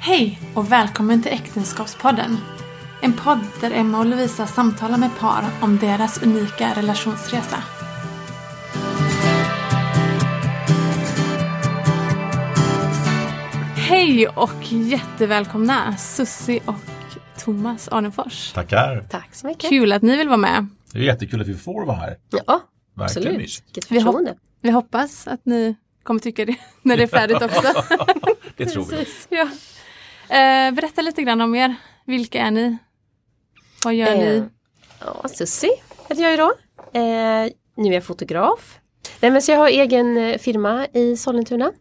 Hej och välkommen till Äktenskapspodden. En podd där Emma och Lovisa samtalar med par om deras unika relationsresa. Hej och jättevälkomna Sussi och Thomas Arnefors. Tackar. Tack så mycket. Kul att ni vill vara med. Det är jättekul att vi får vara här. Ja, Verkligen absolut. Vilket Vi, hop- förtroende. vi hoppas att ni kommer tycka det när det är färdigt också. Det tror vi. ja. Eh, berätta lite grann om er. Vilka är ni? Vad gör Eh, ni? Ja, Susie heter jag då. Eh, nu är jag fotograf. Nej, men så jag har egen eh, firma i Sollentuna.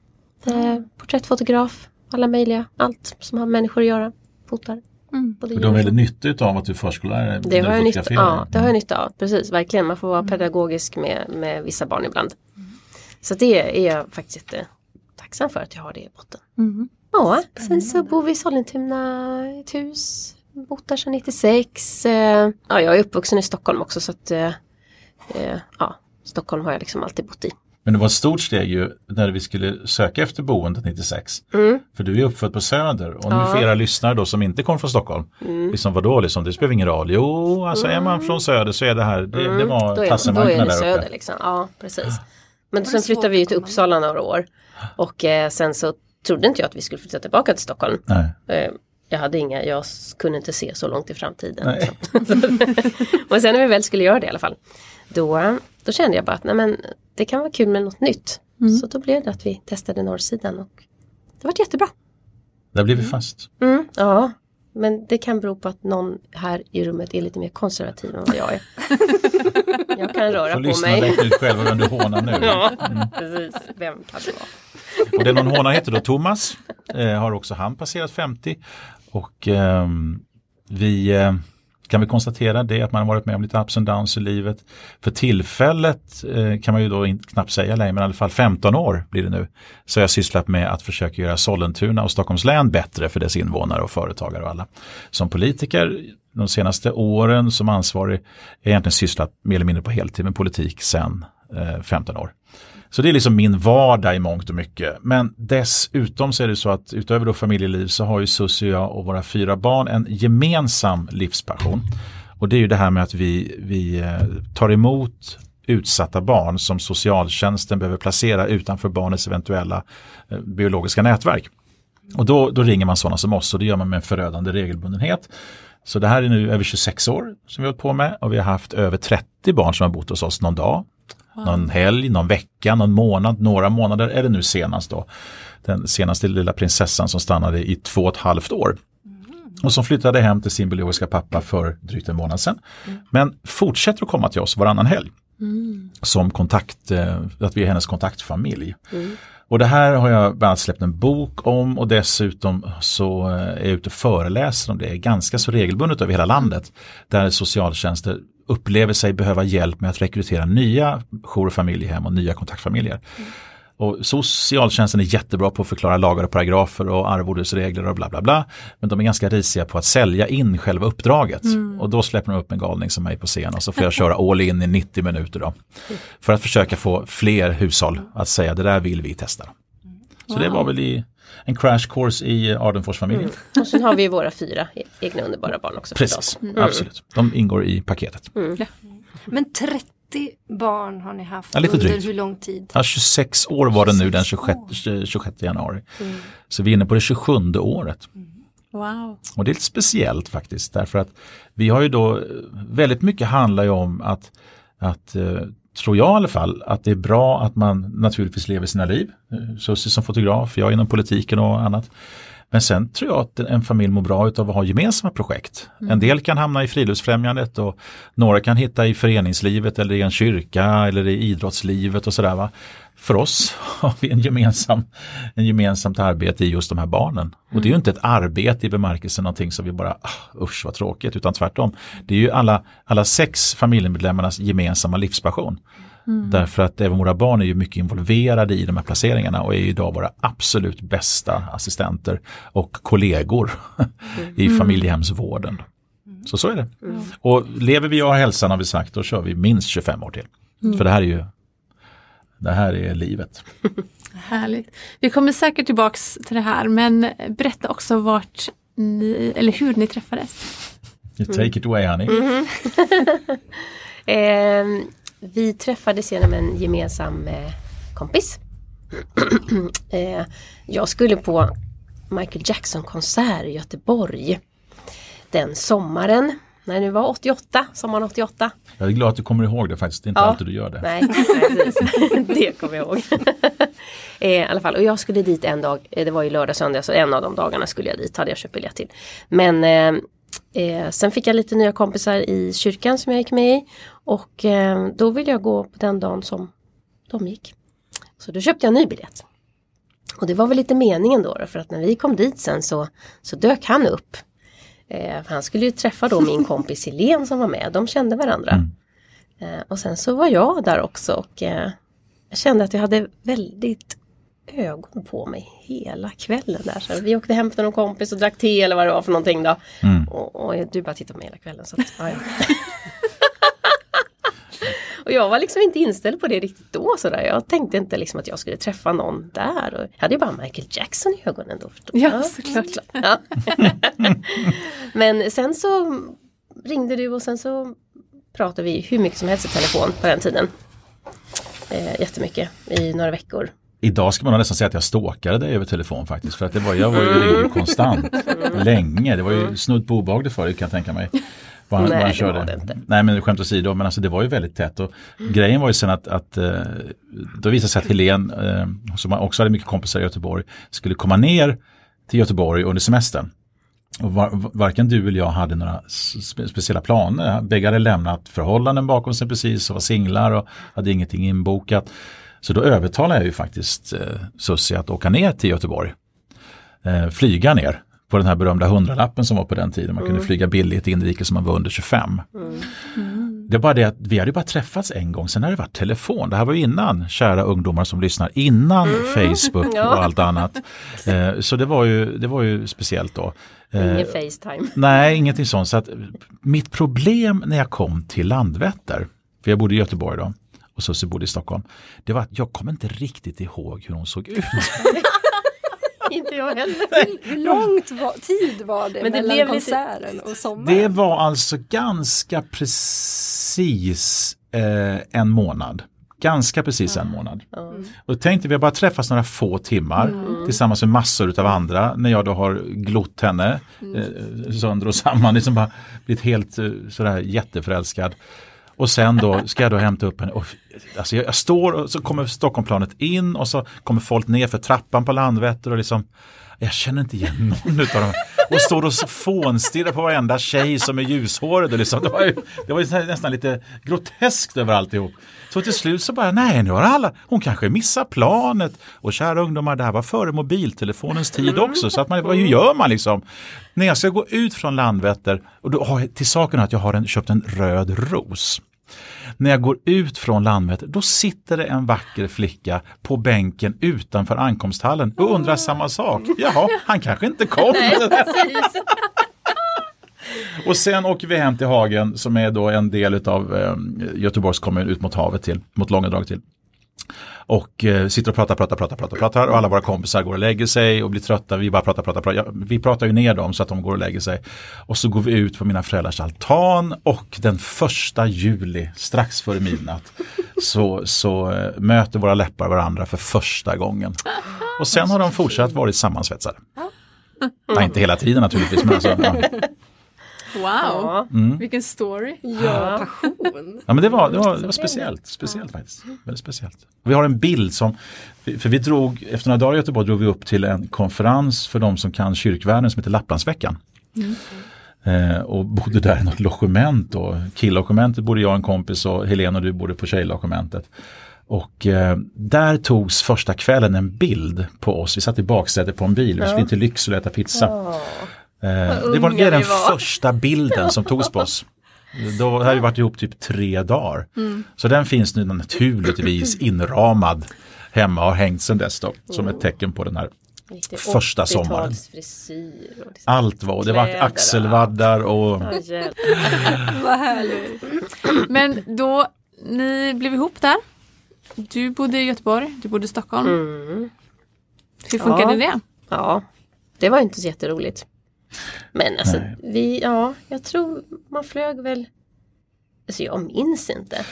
Eh, porträttfotograf, alla möjliga, allt som har med människor att göra. Fotar. Mm. Och har väldigt nytta av att du är förskollärare. Det har, du jag nytta, ja, det har jag nytta av, precis, verkligen. Man får vara pedagogisk med, med vissa barn ibland. Så det är jag faktiskt jättetacksam för att jag har det i botten. Mm. Ja, sen så bor vi i Sollentuna i ett hus. Bott där sedan 96. Eh, Ja, jag är uppvuxen i Stockholm också så att eh, eh, ja, Stockholm har jag liksom alltid bott i. Men det var ett stort steg ju när vi skulle söka efter boendet 96. Mm. För du är uppfödd på Söder och nu Ja. för era lyssnare då som inte kommer från Stockholm. Mm. Liksom vadå, liksom, det spelar ingen roll. Jo, alltså är man från Söder så är det här, det, det Mm. var är, då tassemarknaden är det där uppe. söder liksom. Ja, precis. Men det sen flyttade vi till Uppsala några år. Och eh, sen så trodde inte jag att vi skulle flytta tillbaka till Stockholm. Nej. Eh, jag hade inga, jag kunde inte se så långt i framtiden. Nej. liksom. Men sen när vi väl skulle göra det i alla fall. Då, då kände jag bara att nej, men, det kan vara kul med något nytt. Så då blev det att vi testade norrsidan och det var jättebra. Där blir vi fast. Mm, ja, men det kan bero på att någon här i rummet är lite mer konservativ än vad jag är. jag kan röra Får på lyssna och mig. räkna ut själva vem du hånar nu. Ja, precis. Vem kan det vara? Och den hon hånar heter då Thomas. Eh, har också han passerat 50. Och eh, vi eh, kan vi konstatera det att man har varit med om lite ups and downs i livet. För tillfället eh, kan man ju då in, knappt säga längre, men i alla fall 15 år blir det nu. Så jag har sysslat med att försöka göra Sollentuna och Stockholms län bättre för dess invånare och företagare och alla. Som politiker de senaste åren som ansvarig har jag egentligen sysslat mer eller mindre på heltid med politik sedan eh, 15 år. Så det är liksom min vardag i mångt och mycket. Men dessutom så är det så att utöver då familjeliv så har ju Susie och jag och våra fyra barn en gemensam livspassion. Och det är ju det här med att vi, vi eh, tar emot utsatta barn som socialtjänsten behöver placera utanför barnets eventuella eh, biologiska nätverk. Och då, då ringer man sådana som oss och det gör man med en förödande regelbundenhet. Så det här är nu över 26 år som vi har hållit på med och vi har haft över 30 barn som har bott hos oss någon dag, någon helg, någon vecka, någon månad, några månader eller nu senast då. Den senaste lilla prinsessan som stannade i två och ett halvt år. Och som flyttade hem till sin biologiska pappa för drygt en månad sedan. Men fortsätter att komma till oss varannan helg. Som kontakt, eh, att vi är hennes kontaktfamilj. Och det här har jag bland annat släppt en bok om och dessutom så eh, är jag ute och föreläser om det ganska så regelbundet över hela landet. Där socialtjänster upplever sig behöva hjälp med att rekrytera nya jour och familjehem och nya kontaktfamiljer. Och socialtjänsten är jättebra på att förklara lagar och paragrafer och arvodesregler och bla bla bla. Men de är ganska risiga på att sälja in själva uppdraget. Och då släpper de upp en galning som mig på scen och så får jag köra all in i 90 minuter då. För att försöka få fler hushåll att säga det där vill vi testa. Så det var väl i en crash course i Ardenfors-familjen. Och sen har vi ju våra fyra e- egna underbara barn också. Precis, förstås. absolut. De ingår i paketet. Men 30 barn har ni haft Ja, lite under drygt. hur lång tid? Ja, 26 år var det nu den 26 26, 26 januari. Så vi är inne på det 27 året. Wow. Och det är lite speciellt faktiskt därför att vi har ju då eh, väldigt mycket handlar ju om att, att eh, tror jag i alla fall, att det är bra att man naturligtvis lever sina liv. Eh, så Sussie som fotograf, jag inom politiken och annat. Men sen tror jag att en familj mår bra av att ha gemensamma projekt. En del kan hamna i friluftsfrämjandet och några kan hitta i föreningslivet eller i en kyrka eller i idrottslivet och sådär. Va? För oss har vi en gemensam, en gemensamt arbete i just de här barnen. Och det är ju inte ett arbete i bemärkelsen någonting som vi bara, ah, usch vad tråkigt, utan tvärtom. Det är ju alla, alla sex familjemedlemmarnas gemensamma livspassion. Därför att även våra barn är ju mycket involverade i de här placeringarna och är idag våra absolut bästa assistenter och kollegor i familjehemsvården. Så så är det. Och lever vi och har hälsan har vi sagt, då kör vi minst 25 år till. För det här är ju det här är livet. Härligt. Vi kommer säkert tillbaks till det här men berätta också vart ni, eller hur ni träffades. You take it away honey. Eh, vi träffades genom en gemensam eh, kompis. eh, jag skulle på Michael Jackson-konsert i Göteborg den sommaren. När det var 88, sommaren 88. Jag är glad att du kommer ihåg det faktiskt, det är inte Ja. alltid du gör det. Nej, nej precis. det kommer jag ihåg. eh, I alla fall, och jag skulle dit en dag, det var ju lördag söndag så en av de dagarna skulle jag dit, hade jag köpt biljett till. Men eh, sen fick jag lite nya kompisar i kyrkan som jag gick med i. Och eh, då ville jag gå på den dagen som de gick. Så då köpte jag en ny biljett. Och det var väl lite meningen då, då för att när vi kom dit sen så, så dök han upp. Eh, han skulle ju träffa då min kompis Helene som var med, de kände varandra. Eh, och sen så var jag där också och eh, jag kände att jag hade väldigt ögon på mig hela kvällen där. Så vi åkte hem till någon kompis och drack te eller vad det var för någonting då. Mm. Och, och du bara tittade på mig hela kvällen. Så att, ja, ja. och jag var liksom inte inställd på det riktigt då sådär. Jag tänkte inte liksom att jag skulle träffa någon där. Och jag hade ju bara Michael Jackson i ögonen då. Förstås. Ja, såklart. Ja. Men sen så ringde du och sen så pratade vi hur mycket som helst i telefon på den tiden. Eh, jättemycket i några veckor. Idag ska man nästan säga att jag stalkade dig över telefon faktiskt. För att det var, jag var ju ringde konstant. Länge. Det var ju snudd på obehagligt förut kan jag tänka mig. Vad han, Nej, vad han det körde. var det inte. Nej men skämt åsido, men alltså det var ju väldigt tätt. Och Grejen var ju sen att, att eh, då visade det sig att Helen, eh, som också hade mycket kompisar i Göteborg, skulle komma ner till Göteborg under semestern. Och var, varken du eller jag hade några spe, speciella planer. Bägge hade lämnat förhållanden bakom sig precis och var singlar och hade ingenting inbokat. Så då övertalade jag ju faktiskt eh, Susie att åka ner till Göteborg. Eh, flyga ner på den här berömda hundralappen som var på den tiden. Man kunde flyga billigt inrikes om man var under 25. Det är bara det att vi hade ju bara träffats en gång, sen har det varit telefon. Det här var innan, kära ungdomar som lyssnar, innan Facebook Ja. och allt annat. Eh, så det var, ju, det var ju speciellt då. Eh, Ingen Facetime. Nej, ingenting sånt. Så att mitt problem när jag kom till Landvetter, för jag bodde i Göteborg då och Susie bodde i Stockholm, det var att jag kommer inte riktigt ihåg hur hon såg ut. inte jag heller. Hur långt var, tid var det Men det mellan lite- konserten och sommaren? Det var alltså ganska precis eh, en månad. Ganska precis en månad. Och då tänkte vi har bara träffats några få timmar tillsammans med massor av andra när jag då har glott henne eh, sönder och samman, liksom bara blivit helt eh, sådär jätteförälskad. Och sen då ska jag då hämta upp henne. Och, alltså jag, jag står och så kommer Stockholmplanet in och så kommer folk ner för trappan på Landvetter och liksom jag känner inte igen någon utav dem. Och står och fånstirrar på varenda tjej som är ljushårig. Liksom. Det var ju, det var ju nästan lite groteskt över alltihop. Så till slut så bara, nej nu har alla, hon kanske missar planet. Och kära ungdomar, det här var före mobiltelefonens tid också. Så att man, vad hur gör man liksom? När jag ska gå ut från Landvetter, och då har jag till saken att jag har en, köpt en röd ros. När jag går ut från Landvetter, då sitter det en vacker flicka på bänken utanför ankomsthallen och undrar samma sak. Jaha, han kanske inte kom. Och sen åker vi hem till Hagen som är då en del av eh, Göteborgs kommun ut mot havet till, mot Långedrag till. Och eh, sitter och pratar, pratar, pratar, pratar, pratar och alla våra kompisar går och lägger sig och blir trötta. Vi bara pratar, pratar, pratar. Vi pratar ju ner dem så att de går och lägger sig. Och så går vi ut på mina föräldrars altan och den första juli, strax före midnatt, så, så eh, möter våra läppar varandra för första gången. Och sen har de fortsatt varit sammansvetsade. Nej, inte hela tiden naturligtvis. Men alltså, ja. Wow, Ja. vilken story. Ja, passion. Ja men det var, det var, det var speciellt, speciellt faktiskt. Väldigt speciellt. Vi har en bild som, för vi drog, efter några dagar i Göteborg drog vi upp till en konferens för de som kan kyrkvärlden som heter Lapplandsveckan. Eh, och bodde där i något logement och killogementet bodde jag och en kompis och Helena och du bodde på tjejlogementet. Och eh, där togs första kvällen en bild på oss, vi satt i baksätet på en bil, vi skulle till Lycksele och äta pizza. Eh, det var, det är den var. första bilden som togs på oss. Då hade vi varit ihop typ tre dagar. Så den finns nu naturligtvis inramad hemma och har hängt sedan dess då, som ett tecken på den här. Riktig Första sommaren. 80-talsfrisyr och liksom. Allt var, det var och axelvaddar och hjälp. Vad härligt. Men då, ni blev ihop där. Du bodde i Göteborg, du bodde i Stockholm. Mm. Hur funkade Ja. det? Ja, det var inte så jätteroligt. Men alltså, Nej. vi, ja, jag tror man flög väl Alltså jag minns inte.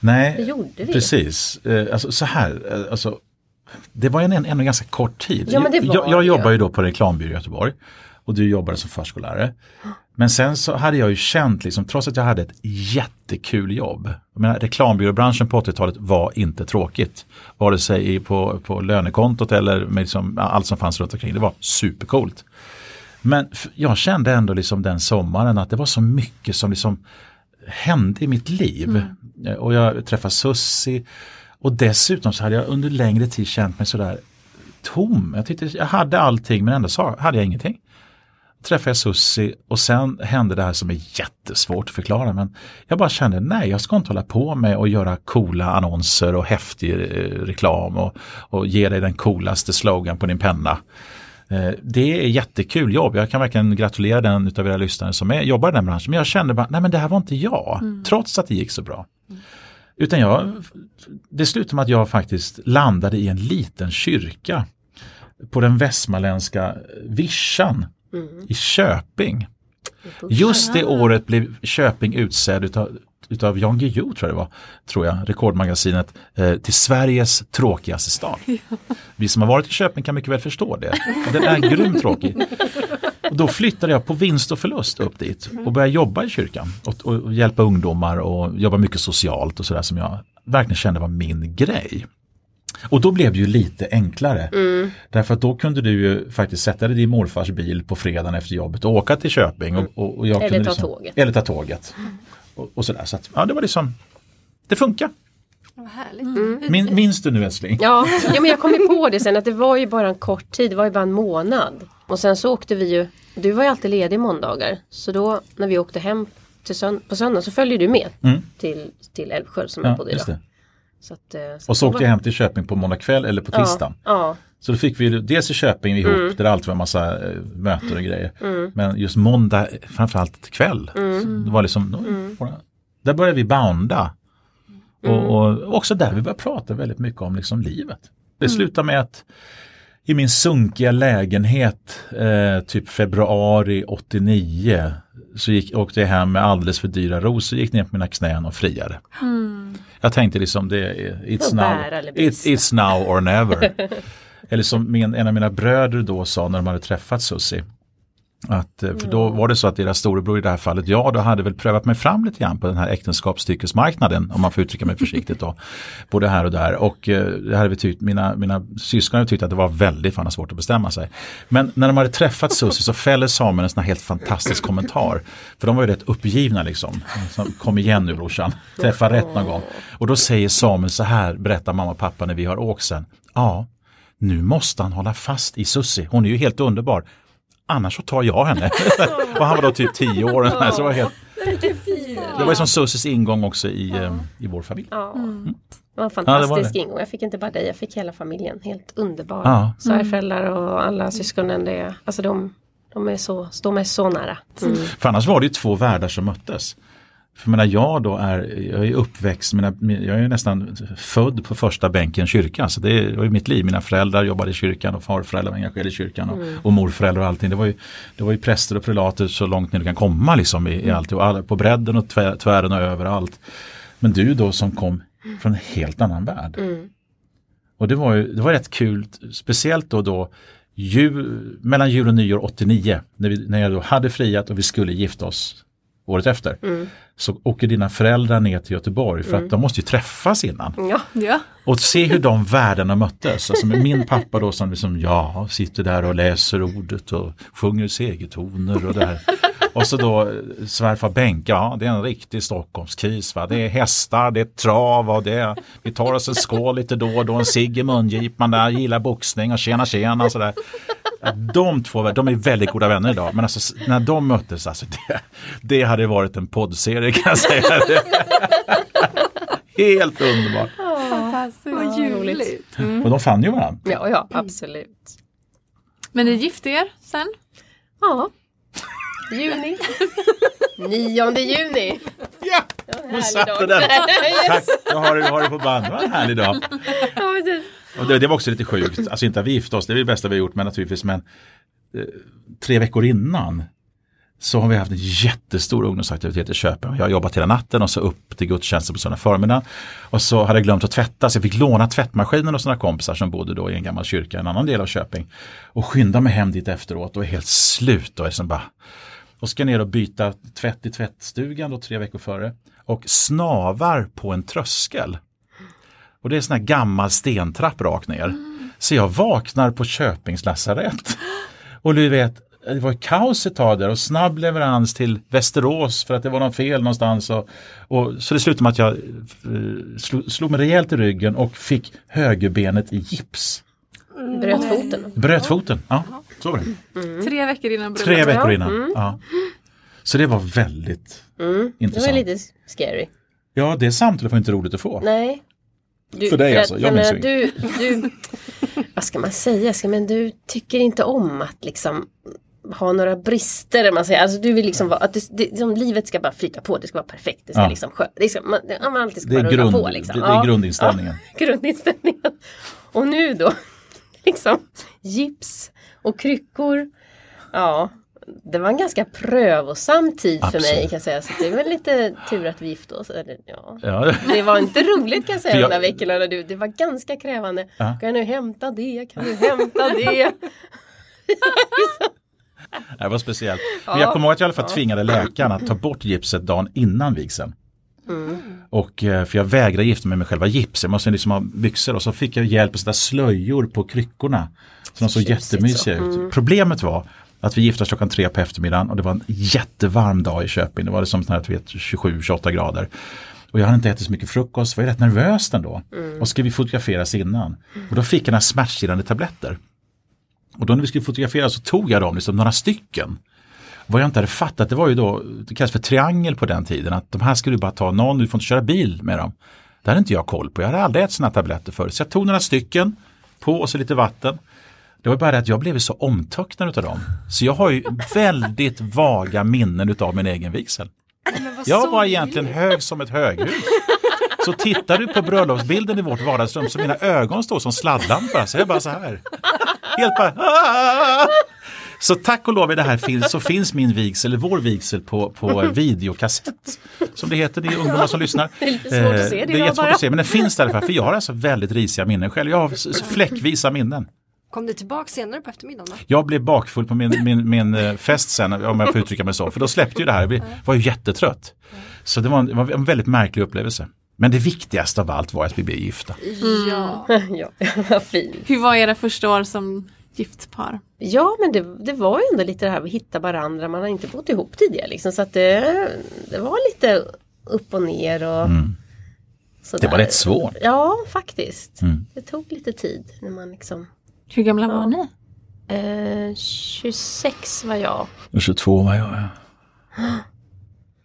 Nej, Det gjorde vi. precis. Eh, Alltså, så här, eh, alltså, det var en, en, en ganska kort tid. Ja, men det var jag, jag jobbar ju. då på reklambyrå i Göteborg och du jobbade som förskollärare. Men sen så hade jag ju känt, liksom, trots att jag hade ett jättekul jobb. Jag menar, reklambyråbranschen på 80-talet var inte tråkigt. Vare sig på, på lönekontot eller med liksom, allt som fanns runt omkring. Det var supercoolt. Men jag kände ändå liksom den sommaren att det var så mycket som liksom hände i mitt liv. Eh, Och jag träffade Sussi och dessutom så hade jag under längre tid känt mig sådär tom. Jag tyckte jag hade allting men ändå sa, hade jag ingenting. Träffade jag Sussi och sen hände det här som är jättesvårt att förklara men jag bara kände nej jag ska inte hålla på med att göra coola annonser och häftig eh, reklam och, och ge dig den coolaste slogan på din penna. Eh, Det är jättekul jobb. Jag kan verkligen gratulera den utav era lyssnare som är, jobbar i den branschen. Men jag kände bara, nej men det här var inte jag. Trots att det gick så bra. Utan jag, det slutade med att jag faktiskt landade i en liten kyrka på den västmanländska vischan i Köping. Just det året blev Köping utsedd utav, utav Jan Guillou tror jag det var, tror jag, rekordmagasinet, eh, till Sveriges tråkigaste stad. Vi som har varit i Köping kan mycket väl förstå det. Den är grymt tråkig. Och då flyttade jag på vinst och förlust upp dit och började jobba i kyrkan och, och, hjälpa ungdomar och jobba mycket socialt och sådär som jag verkligen kände var min grej. Och då blev det ju lite enklare. Därför att då kunde du ju faktiskt sätta dig i din morfars bil på fredagen efter jobbet och åka till Köping. Och, och, och jag Eller kunde ta liksom, tåget. Eller ta tåget. Och, och sådär. Så att, ja, det var liksom, det funkar. Vad härligt. Min, minns du nu älskling? Ja, ja, men jag kom ju på det sen att det var ju bara en kort tid, det var ju bara en månad. Och sen så åkte vi ju, du var ju alltid ledig måndagar. Så då när vi åkte hem till sönd- på söndag så följde du med Mm. till, till Älvsjö som jag Ja, bodde just idag. det. Så att, eh, Och så åkte var- jag hem till Köping på måndag kväll eller på tisdagen. Ja, Så då fick vi dels i Köping ihop Mm. där det alltid var en massa eh, möten och grejer. Men just måndag framförallt kväll. Mm. Det var liksom, Där började vi bounda. Mm. Och, och också där vi började prata väldigt mycket om liksom livet. Det Mm. slutade med att i min sunkiga lägenhet eh, typ februari 89 så gick, åkte jag hem med alldeles för dyra rosor, gick ner på mina knän och friade. Jag tänkte liksom det är it's now, it, it's now or never. eller som min, en av mina bröder då sa när de hade träffat Susie. Att, eh, för då var det så att deras storebror i det här fallet, jag då hade väl prövat mig fram lite grann på den här äktenskapsstyckesmarknaden om man får uttrycka mig försiktigt då. Både här och där och eh, det hade vi tyckt, mina, mina syskon hade tyckt att det var väldigt fan svårt att bestämma sig. Men när de hade träffat Susie så fäller Samuel en sån här helt fantastisk kommentar. För de var ju rätt uppgivna liksom. Så, Kom igen nu brorsan, träffa rätt någon gång. Och då säger Samuel så här, berättar mamma och pappa när vi har åkt sen. Ja, nu måste han hålla fast i Susie, hon är ju helt underbar. Annars så tar jag henne. och han var då typ tio år. Så det var helt, det var ju som Sussies ingång också i, eh, i vår familj. ja. Det var en Ja, det var fantastisk det. ingång. Jag fick inte bara dig, jag fick hela familjen. Helt underbar. Ja. Svärföräldrar och alla syskonen. Det, alltså de, de är så, står mig så nära. Mm. För annars var det ju två världar som möttes. För menar, jag då är, jag är uppväxt, mina, jag är nästan född på första bänken kyrkan. Så det var ju mitt liv. Mina föräldrar jobbade i kyrkan och farföräldrar var engagerade i kyrkan. Och, och morföräldrar och allting. Det var, ju, det var ju präster och prelater så långt ner du kan komma liksom i, i allt. Och alla, på bredden och tvär, tvären och överallt. Men du då som kom från en helt annan värld. Och det var ju det var rätt kul, speciellt då, då jul, mellan jul och nyår 89, när, vi, när jag då hade friat och vi skulle gifta oss året efter. Så åker dina föräldrar ner till Göteborg för att de måste ju träffas innan. Ja. Ja. Och se hur de världarna möttes. Alltså min pappa då som liksom, ja, sitter där och läser ordet och sjunger segertoner och det här. Och så då eh, svärfar Benke, ja det är en riktig Stockholmskris. Va? Det är hästar, det är trav och det är, vi tar oss en skål lite då och då, en cigg i mungipan där, gillar boxning och tjena tjena sådär. De två, de är väldigt goda vänner idag, men alltså när de möttes, alltså det, det hade varit en poddserie kan jag säga. Helt underbart. Vad ljuvligt. Och de fann ju varandra. Ja, ja, absolut. Men ni gifte er sen? Ja. Juni. 9 juni. Ja, hon satte den. Tack, jag har, har det på band. Det var en härlig dag. Ja, precis. Och det, det var också lite sjukt, alltså inte att vi gifte oss, det är det bästa vi har gjort, men naturligtvis, men eh, tre veckor innan så har vi haft en jättestor ungdomsaktivitet i Köpen. Jag har jobbat hela natten och så upp till gudstjänsten på söndag förmiddag. Och så hade jag glömt att tvätta så jag fick låna tvättmaskinen hos några kompisar som bodde då i en gammal kyrka i en annan del av Köping. Och skynda mig hem dit efteråt och är helt slut och är som bara och ska ner och byta tvätt i tvättstugan då tre veckor före. Och snavar på en tröskel. Och det är en sån här gammal stentrapp rakt ner. Så jag vaknar på Köpings lasarett. Och du vet, det var kaos ett tag där och snabb leverans till Västerås för att det var något fel någonstans. Och, och, så det slutade med att jag eh, slog, slog mig rejält i ryggen och fick högerbenet i gips. Bröt foten. Bröt foten, ja, så var det. Tre veckor innan Tre bröllopet. veckor innan. Ja. Så det var väldigt Mm. Det var intressant. lite scary. Ja, det samtalet var inte roligt att få. Nej. Du, För dig att- alltså, jag minns menar, du, du, Vad ska man säga? Ska, men du tycker inte om att liksom ha några brister. Man säger. Alltså, du vill liksom vara, att det, det, liksom, livet ska bara flyta på, det ska vara perfekt. Det ska Ja. liksom skö- det ska, man, det, man alltid ska Det bara rulla grund, på. Liksom. det, det är grundinställningen. Ja, grundinställningen. Och nu då, liksom gips och kryckor. Ja, det var en ganska prövosam tid för mig kan jag säga. Så det är väl lite tur att vi gifte oss. Eller, ja. Ja. Det var inte roligt kan jag säga jag- de där veckorna. När du, det var ganska krävande. Ja. Kan du hämta det? Kan du hämta det? Det var speciellt. Men jag kommer ihåg att jag i alla fall tvingade läkaren att ta bort gipset dagen innan vigseln. Mm. Och, eh, för jag vägrade gifta mig med själva gips, jag måste liksom ha byxor och så fick jag hjälp att sätta slöjor på kryckorna. Så de såg jättemysiga så. ut. Problemet var att vi gifte oss klockan tre på eftermiddagen och det var en jättevarm dag i Köping. Det var liksom här, du vet, 27-28 grader. Och jag hade inte ätit så mycket frukost, var ju rätt nervös ändå. Och ska vi fotograferas innan. Och då fick jag några smärtstillande tabletter. Och då när vi skulle fotografera så tog jag dem, liksom några stycken. Vad jag inte hade fattat det var ju då, det kallas för triangel på den tiden, att de här skulle du bara ta någon, du får inte köra bil med dem. Det hade inte jag koll på, jag hade aldrig ätit sådana tabletter förut. Så jag tog några stycken, på och så lite vatten. Det var bara det att jag blev så omtöcknad av dem. Så jag har ju väldigt vaga minnen utav min egen vigsel. Jag var egentligen hög som ett höghus. Så tittar du på bröllopsbilden i vårt vardagsrum så mina ögon står som sladdlampor. Så jag är bara så här. Helt bara... "Ah!" Så tack och lov i det här finns, så finns min vigsel, eller vår vigsel på, på videokassett. Som det heter, det är ungdomar som lyssnar. Det är lite svårt att se det Eh, det är jättesvårt bara. att se, men den finns där för jag har alltså väldigt risiga minnen själv. Jag har fläckvisa minnen. Kom du tillbaka senare på eftermiddagen då? Jag blev bakfull på min, min, min eh, fest sen, om jag får uttrycka mig så, för då släppte ju det här, jag var ju jättetrött. Så det var en, det var en väldigt märklig upplevelse. Men det viktigaste av allt var att vi blev gifta. Ja. ja, vad fint. Hur var era första år som gift par? Ja men det, det var ju ändå lite det här att hitta varandra. Man har inte bott ihop tidigare liksom. Så att det, det var lite upp och ner och Mm. Det var rätt svårt. Ja faktiskt. Mm. Det tog lite tid när man liksom Hur gamla var ni? eh, 26 var jag. Och 22 var jag. Ja.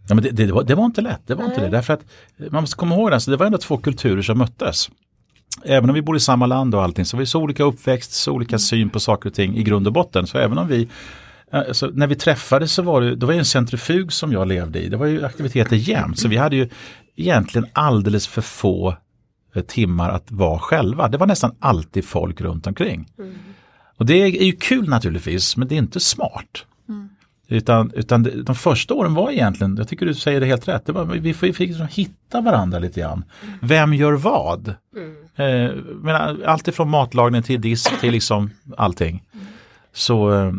Ja, men det, det, var, det var inte lätt, det var inte det. Därför att man måste komma ihåg det, det var ändå två kulturer som möttes. Även om vi bor i samma land och allting så var vi så olika uppväxt, så olika syn på saker och ting i grund och botten. Så även om vi, alltså, när vi träffades så var det, då var det en centrifug som jag levde i. Det var ju aktiviteter jämt. Så vi hade ju egentligen alldeles för få timmar att vara själva. Det var nästan alltid folk runt omkring. Och det är ju kul naturligtvis, men det är inte smart. Utan, utan det- de första åren var egentligen, jag tycker du säger det helt rätt, det var, vi fick, liksom hitta varandra lite grann. Vem gör vad? Eh, men allt ifrån matlagning till disk till liksom allting. Så eh,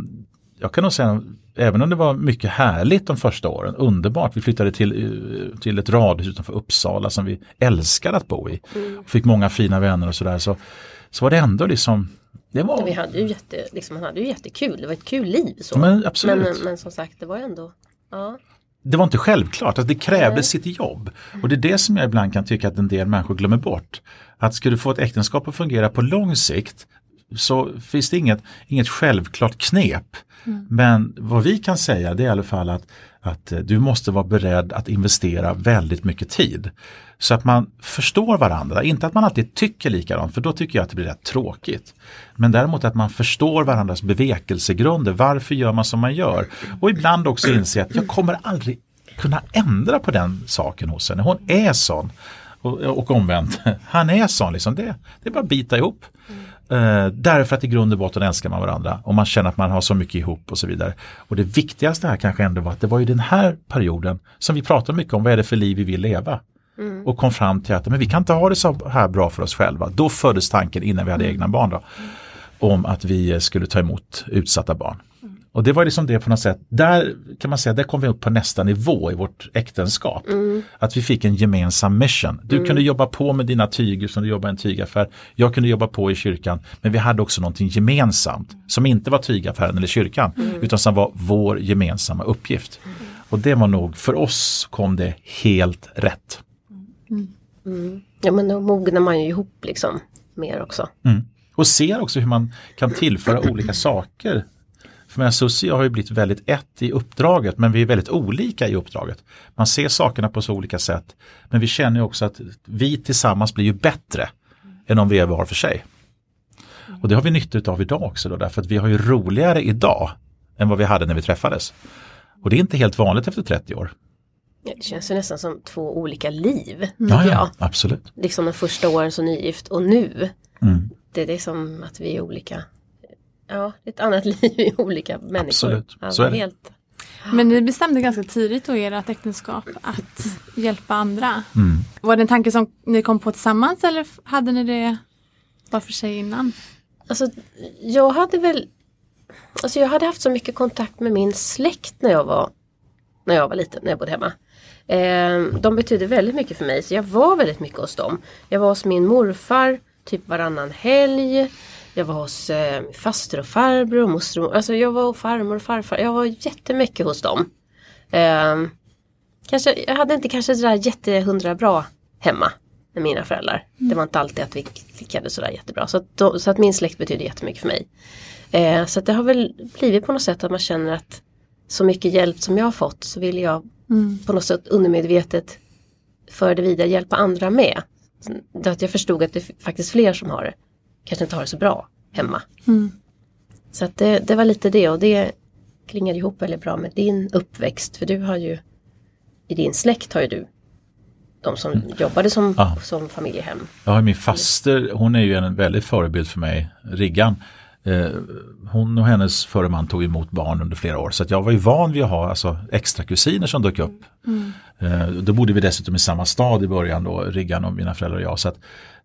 jag kan nog säga, även om det var mycket härligt de första åren, underbart, vi flyttade till, eh, till ett radhus utanför Uppsala som vi älskade att bo i. Fick många fina vänner och sådär. Så, så var det ändå liksom, det var... Vi hade ju jätte, liksom, man hade ju jättekul. Det var ett kul liv. Så. Men absolut. men, men som sagt det var ändå ja. det var inte självklart, att det krävde sitt jobb. Och det är det som jag ibland kan tycka att en del människor glömmer bort. Att ska du få ett äktenskap att fungera på lång sikt så finns det inget, inget självklart knep. Men vad vi kan säga det är i alla fall att, att eh, du måste vara beredd att investera väldigt mycket tid. Så att man förstår varandra, inte att man alltid tycker likadant för då tycker jag att det blir rätt tråkigt. Men däremot att man förstår varandras bevekelsegrunder, varför gör man som man gör? Och ibland också inse att jag kommer aldrig kunna ändra på den saken hos henne. Hon är sån. Och, och omvänt, han är sån. Liksom. Det, det är bara att bita ihop. Eh, därför att i grund och botten älskar man varandra och man känner att man har så mycket ihop och så vidare. Och det viktigaste här kanske ändå var att det var ju den här perioden som vi pratade mycket om, vad är det för liv vi vill leva? Och kom fram till att men vi kan inte ha det så här bra för oss själva. Då föddes tanken innan vi hade egna barn då, om att vi skulle ta emot utsatta barn. Och det var liksom det på något sätt, där kan man säga, där kom vi upp på nästa nivå i vårt äktenskap. Att vi fick en gemensam mission. Du kunde jobba på med dina tyger som du jobbar i en tygaffär. Jag kunde jobba på i kyrkan. Men vi hade också någonting gemensamt som inte var tygaffären eller kyrkan utan som var vår gemensamma uppgift. Och det var nog, för oss kom det helt rätt. Ja men då mognar man ju ihop liksom mer också. Mm. Och ser också hur man kan tillföra olika saker. För menar, Susie och jag har ju blivit väldigt ett i uppdraget men vi är väldigt olika i uppdraget. Man ser sakerna på så olika sätt. Men vi känner också att vi tillsammans blir ju bättre än om vi är var för sig. Och det har vi nytta av idag också då, därför att vi har ju roligare idag än vad vi hade när vi träffades. Och det är inte helt vanligt efter 30 år. Ja, Det känns ju nästan som två olika liv. Ja, tycker jag. ja, absolut. Liksom de första åren som nygift och nu. Mm. Det, det är som att vi är olika. Ja, ett annat liv i olika människor. Absolut, Ja, så är det. Helt, Men ni bestämde ganska tidigt då i ert äktenskap att hjälpa andra. Mm. Var det en tanke som ni kom på tillsammans eller hade ni det var för sig innan? Alltså, jag hade väl Alltså jag hade haft så mycket kontakt med min släkt när jag var När jag var liten, när jag bodde hemma. Eh, de betydde väldigt mycket för mig så jag var väldigt mycket hos dem. Jag var hos min morfar typ varannan helg. Jag var hos eh, faster och farbror och moster och, Alltså jag var hos farmor och farfar. Jag var jättemycket hos dem. Eh, kanske, jag hade inte kanske sådär jättehundra bra hemma med mina föräldrar. Det var inte alltid att vi klickade sådär jättebra. Så att, då, så att min släkt betyder jättemycket för mig. Eh, så att det har väl blivit på något sätt att man känner att så mycket hjälp som jag har fått så vill jag på något sätt undermedvetet föra det vidare, hjälpa andra med. Så att jag förstod att det är faktiskt fler som har det. Kanske inte har det så bra hemma. Så att det, det var lite det och det klingade ihop väldigt bra med din uppväxt. För du har ju i din släkt har ju du de som jobbade som, Ja. som familjehem. Jag har min faster, hon är ju en väldigt förebild för mig, Riggan. Eh, hon och hennes förre man tog emot barn under flera år så att jag var ju van vid att ha alltså, extra kusiner som dök upp. Eh, då bodde vi dessutom i samma stad i början då, Riggan och mina föräldrar och jag. Så att,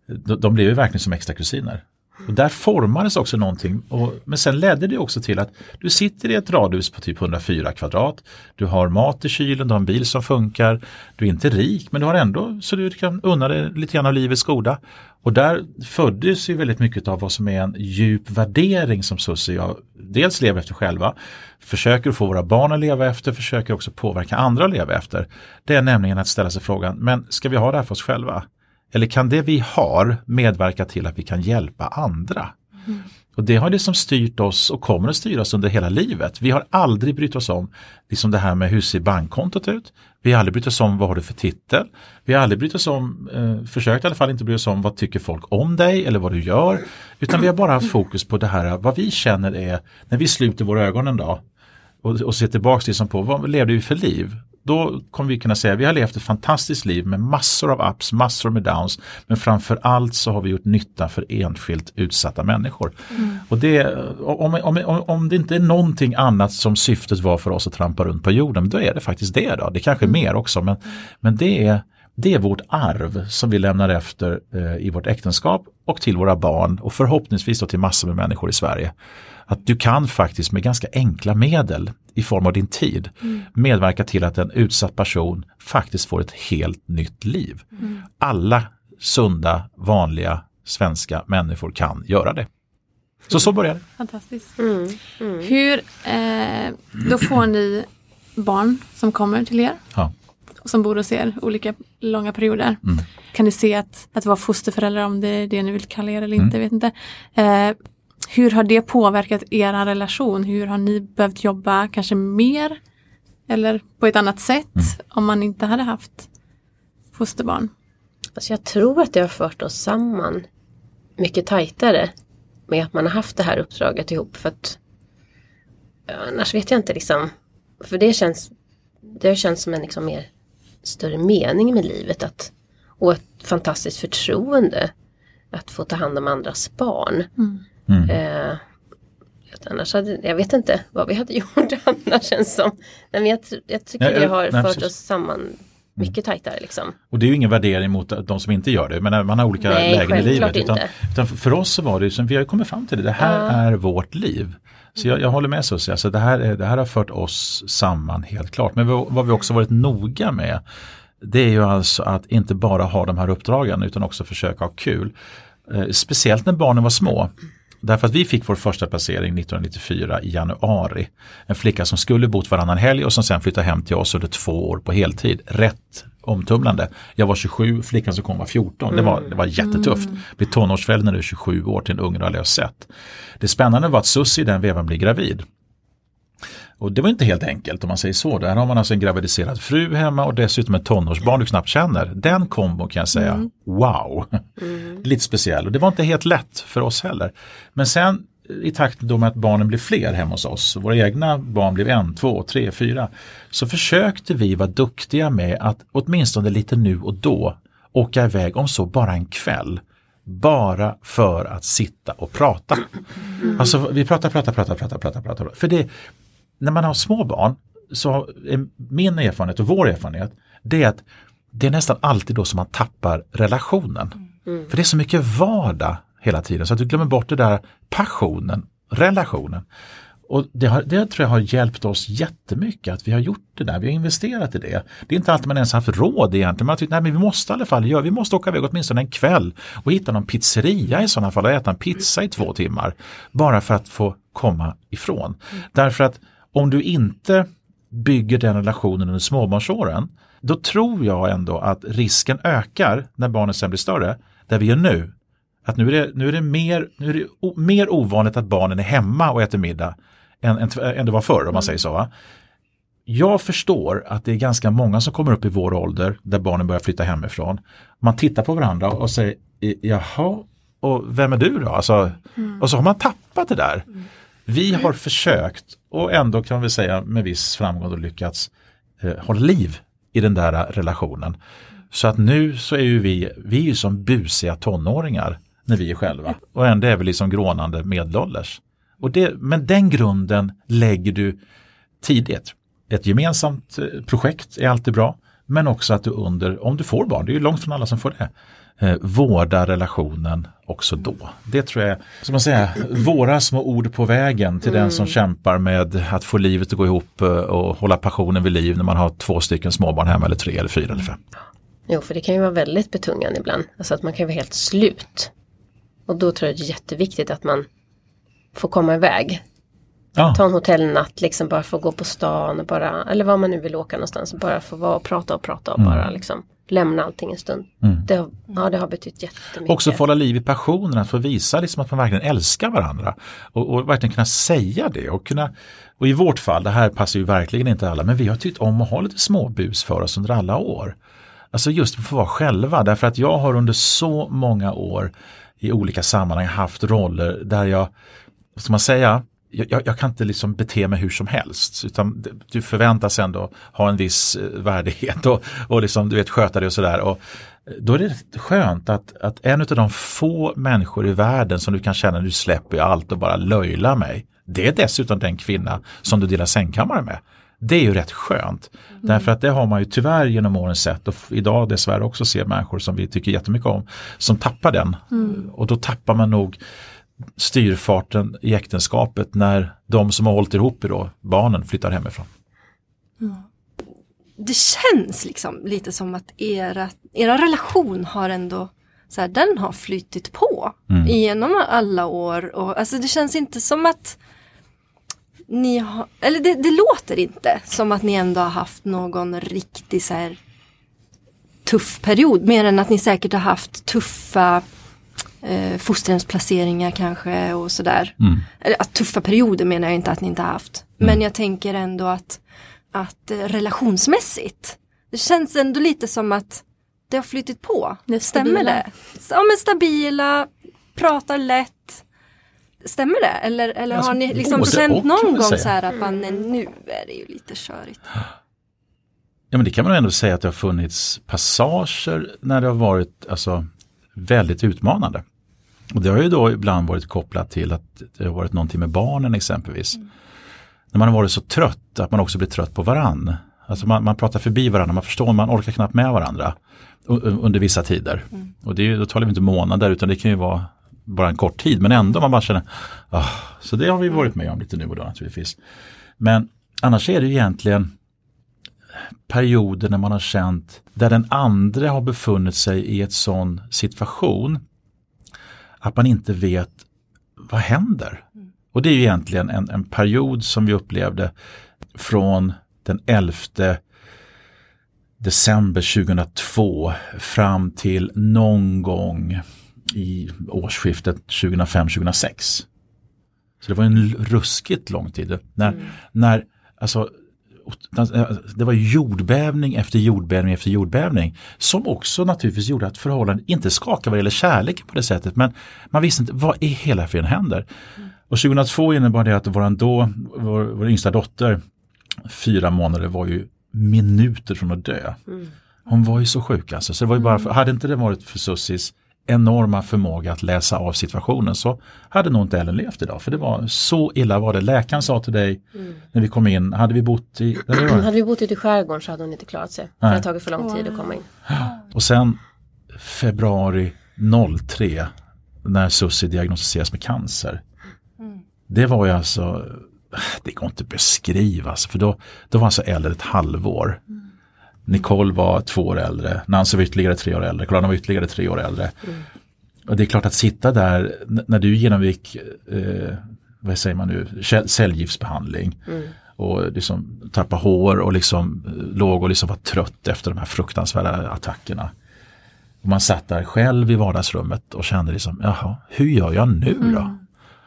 de, de blev ju verkligen som extra kusiner. Och där formades också någonting. Och, men sen ledde det också till att du sitter i ett radhus på typ 104 kvadrat. Du har mat i kylen, du har en bil som funkar. Du är inte rik men du har ändå så du kan unna dig lite grann av livets goda. Och där föddes ju väldigt mycket av vad som är en djup värdering som Susie och jag dels lever efter själva, försöker få våra barn att leva efter, försöker också påverka andra att leva efter. Det är nämligen att ställa sig frågan, men ska vi ha det här för oss själva? Eller kan det vi har medverka till att vi kan hjälpa andra? Och det har liksom styrt oss och kommer att styra oss under hela livet. Vi har aldrig brytt oss om liksom det här med hur ser bankkontot ut. Vi har aldrig brytt oss om vad har du för titel. Vi har aldrig brytt oss om, eh, försökt i alla fall inte bry oss om vad tycker folk om dig eller vad du gör. Utan vi har bara haft fokus på det här vad vi känner är när vi sluter våra ögon en dag och, och ser tillbaks liksom på vad levde vi för liv? Då kommer vi kunna säga att vi har levt ett fantastiskt liv med massor av ups, massor med downs. Men framför allt så har vi gjort nytta för enskilt utsatta människor. Och det, om, om, om, om det inte är någonting annat som syftet var för oss att trampa runt på jorden, då är det faktiskt det. Då. Det kanske är mer också, men, men det, är, det är vårt arv som vi lämnar efter eh, i vårt äktenskap och till våra barn och förhoppningsvis då till massor med människor i Sverige att du kan faktiskt med ganska enkla medel i form av din tid medverka till att en utsatt person faktiskt får ett helt nytt liv. Alla sunda, vanliga svenska människor kan göra det. Så så börjar det. Fantastiskt. Hur, eh, då får ni barn som kommer till er Ja. och som bor hos er olika långa perioder. Kan ni se att, att vara fosterföräldrar om det är det ni vill kalla er eller inte, vet inte. Eh, hur har det påverkat er relation? Hur har ni behövt jobba kanske mer eller på ett annat sätt om man inte hade haft fosterbarn? Alltså jag tror att det har fört oss samman mycket tajtare med att man har haft det här uppdraget ihop. För att Annars vet jag inte liksom. För det känns det har känts som en liksom mer större mening med livet att, och ett fantastiskt förtroende att få ta hand om andras barn. Mm. Eh, att annars hade, jag vet inte vad vi hade gjort annars känns som. Nej, men jag, jag tycker Nej, det eh, har nej, fört precis. oss samman mycket tajtare liksom. Och det är ju ingen värdering mot de som inte gör det, men man har olika Nej, lägen i livet. Utan, utan för oss så var det som vi har kommit fram till det, det här Ja. är vårt liv. Så jag, jag håller med Susie, alltså det, här är, det här har fört oss samman helt klart. Men vad vad vi också varit noga med, det är ju alltså att inte bara ha de här uppdragen utan också försöka ha kul. Eh, speciellt när barnen var små. Därför att vi fick vår första placering 1994 i januari. En flicka som skulle bott varannan helg och som sen flyttade hem till oss under två år på heltid. Rätt omtumlande. Jag var 27, flickan som kom var 14. Det var, det var jättetufft. Bli tonårsförälder när du är 27 år till en aldrig har sett. Det spännande var att Susie i den vevan blir gravid. Och det var inte helt enkelt om man säger så. Där har man alltså en gravidiserad fru hemma och dessutom ett tonårsbarn du knappt känner. Den kombon kan jag säga, wow! Lite speciell och det var inte helt lätt för oss heller. Men sen i takt då med att barnen blev fler hemma hos oss, våra egna barn blev en, två, tre, fyra, så försökte vi vara duktiga med att åtminstone lite nu och då åka iväg om så bara en kväll. Bara för att sitta och prata. Alltså vi pratar, pratar, pratar, pratar, pratar, pratar. För det, när man har små barn så är min erfarenhet och vår erfarenhet det är att det är nästan alltid då som man tappar relationen. För det är så mycket vardag hela tiden så att du glömmer bort det där passionen, relationen. Och det, har, det tror jag har hjälpt oss jättemycket att vi har gjort det där, vi har investerat i det. Det är inte alltid man ens haft råd egentligen, man tyckt nej men vi måste i alla fall göra, vi måste åka iväg åtminstone en kväll och hitta någon pizzeria i sådana fall och äta en pizza i två timmar. Bara för att få komma ifrån. Därför att om du inte bygger den relationen under småbarnsåren, då tror jag ändå att risken ökar när barnen sen blir större, där vi är nu. Att nu är det, nu är det, mer, nu är det o, mer ovanligt att barnen är hemma och äter middag än, än, än det var förr om man säger så. Va? Jag förstår att det är ganska många som kommer upp i vår ålder där barnen börjar flytta hemifrån. Man tittar på varandra och säger jaha, och vem är du då? Alltså, Och så har man tappat det där. Vi har försökt och ändå kan vi säga med viss framgång och lyckats eh, hålla liv i den där eh, relationen. Så att nu så är ju vi, vi är ju som busiga tonåringar när vi är själva. Och ändå är vi liksom grånande medelålders. Och det, men den grunden lägger du tidigt. Ett gemensamt eh, projekt är alltid bra. Men också att du under, om du får barn, det är ju långt från alla som får det, eh, vårda relationen också då. Det tror jag, som man säger, våra små ord på vägen till den som kämpar med att få livet att gå ihop eh, och hålla passionen vid liv när man har två stycken småbarn hemma eller tre eller fyra eller fem. Jo, för det kan ju vara väldigt betungande ibland. Alltså att man kan vara helt slut. Och då tror jag det är jätteviktigt att man får komma iväg. Ja. Ta en hotellnatt, liksom bara få gå på stan och bara, eller var man nu vill åka någonstans. Bara få vara och prata och prata och bara liksom lämna allting en stund. Det, har, ja, det har betytt jättemycket. Också få hålla liv i passionen, att få visa liksom att man verkligen älskar varandra. Och, och verkligen kunna säga det. Och, kunna, och i vårt fall, det här passar ju verkligen inte alla, men vi har tyckt om att ha lite småbus för oss under alla år. Alltså just att få vara själva, därför att jag har under så många år i olika sammanhang haft roller där jag, vad ska man säga, jag, jag, kan inte liksom bete mig hur som helst utan du förväntas ändå ha en viss eh, värdighet och, och liksom, du vet, sköta dig och sådär. Eh, Då är det skönt att, att en av de få människor i världen som du kan känna nu släpper jag allt och bara löjlar mig. Det är dessutom den kvinna som du delar sängkammare med. Det är ju rätt skönt. Därför att det har man ju tyvärr genom åren sett och idag dessvärre också ser människor som vi tycker jättemycket om som tappar den. Och då tappar man nog styrfarten i äktenskapet när de som har hållit ihop då, barnen flyttar hemifrån. Det känns liksom lite som att era, era relation har ändå så här, den har flyttit på genom alla år. Och, alltså det känns inte som att ni har, eller det, det låter inte som att ni ändå har haft någon riktig så här tuff period. Mer än att ni säkert har haft tuffa eh, fosterhemsplaceringar kanske och sådär. Eller att tuffa perioder menar jag inte att ni inte har haft. Men jag tänker ändå att, att eh, relationsmässigt. Det känns ändå lite som att det har flyttit på. Det Stämmer det? Ja men stabila, pratar lätt. Stämmer det? Eller, eller Alltså, har ni liksom känt någon gång säga. så här att man, nej, nu är det ju lite körigt. Ja men det kan man ändå säga att det har funnits passager när det har varit alltså, väldigt utmanande. Och det har ju då ibland varit kopplat till att det har varit någonting med barnen exempelvis. Mm. När man har varit så trött att man också blir trött på varann. Alltså man, man pratar förbi varandra, man förstår, man orkar knappt med varandra under vissa tider. Mm. Och det är, då talar vi inte månader utan det kan ju vara bara en kort tid men ändå man bara känner, oh, så det har vi varit med om lite nu och då naturligtvis. Men annars är det ju egentligen perioder när man har känt där den andra har befunnit sig i ett sån situation att man inte vet vad händer. Mm. Och det är ju egentligen en, en period som vi upplevde från den 11 december 2002 fram till någon gång i årsskiftet 2005-2006. Så det var en ruskigt lång tid. När, mm. när alltså, det var jordbävning efter jordbävning efter jordbävning som också naturligtvis gjorde att förhållandet inte skakade vad gäller kärleken på det sättet men man visste inte vad i hela friden händer. Mm. Och 2002 innebar det att våran då, vår, vår yngsta dotter, fyra månader var ju minuter från att dö. Mm. Hon var ju så sjuk alltså. Så det var ju bara för, hade inte det varit för Sussis enorma förmåga att läsa av situationen så hade nog inte Ellen levt idag. För det var så illa var det. Läkaren sa till dig mm. när vi kom in, hade vi bott i... hade vi bott ute i skärgården så hade hon inte klarat sig. Det hade tagit för lång tid att komma in. Och sen februari 03 när Sussi diagnostiseras med cancer. Mm. Det var ju alltså, det går inte att beskriva, alltså, för då, då var alltså äldre ett halvår. Mm. Nicole var två år äldre, Nancy var ytterligare tre år äldre, Colana var ytterligare tre år äldre. Mm. Och det är klart att sitta där när du genomgick, eh, vad säger man nu, cellgiftsbehandling mm. och liksom tappa hår och liksom eh, låg och liksom var trött efter de här fruktansvärda attackerna. Och man satt där själv i vardagsrummet och kände liksom, jaha, hur gör jag nu då? Mm.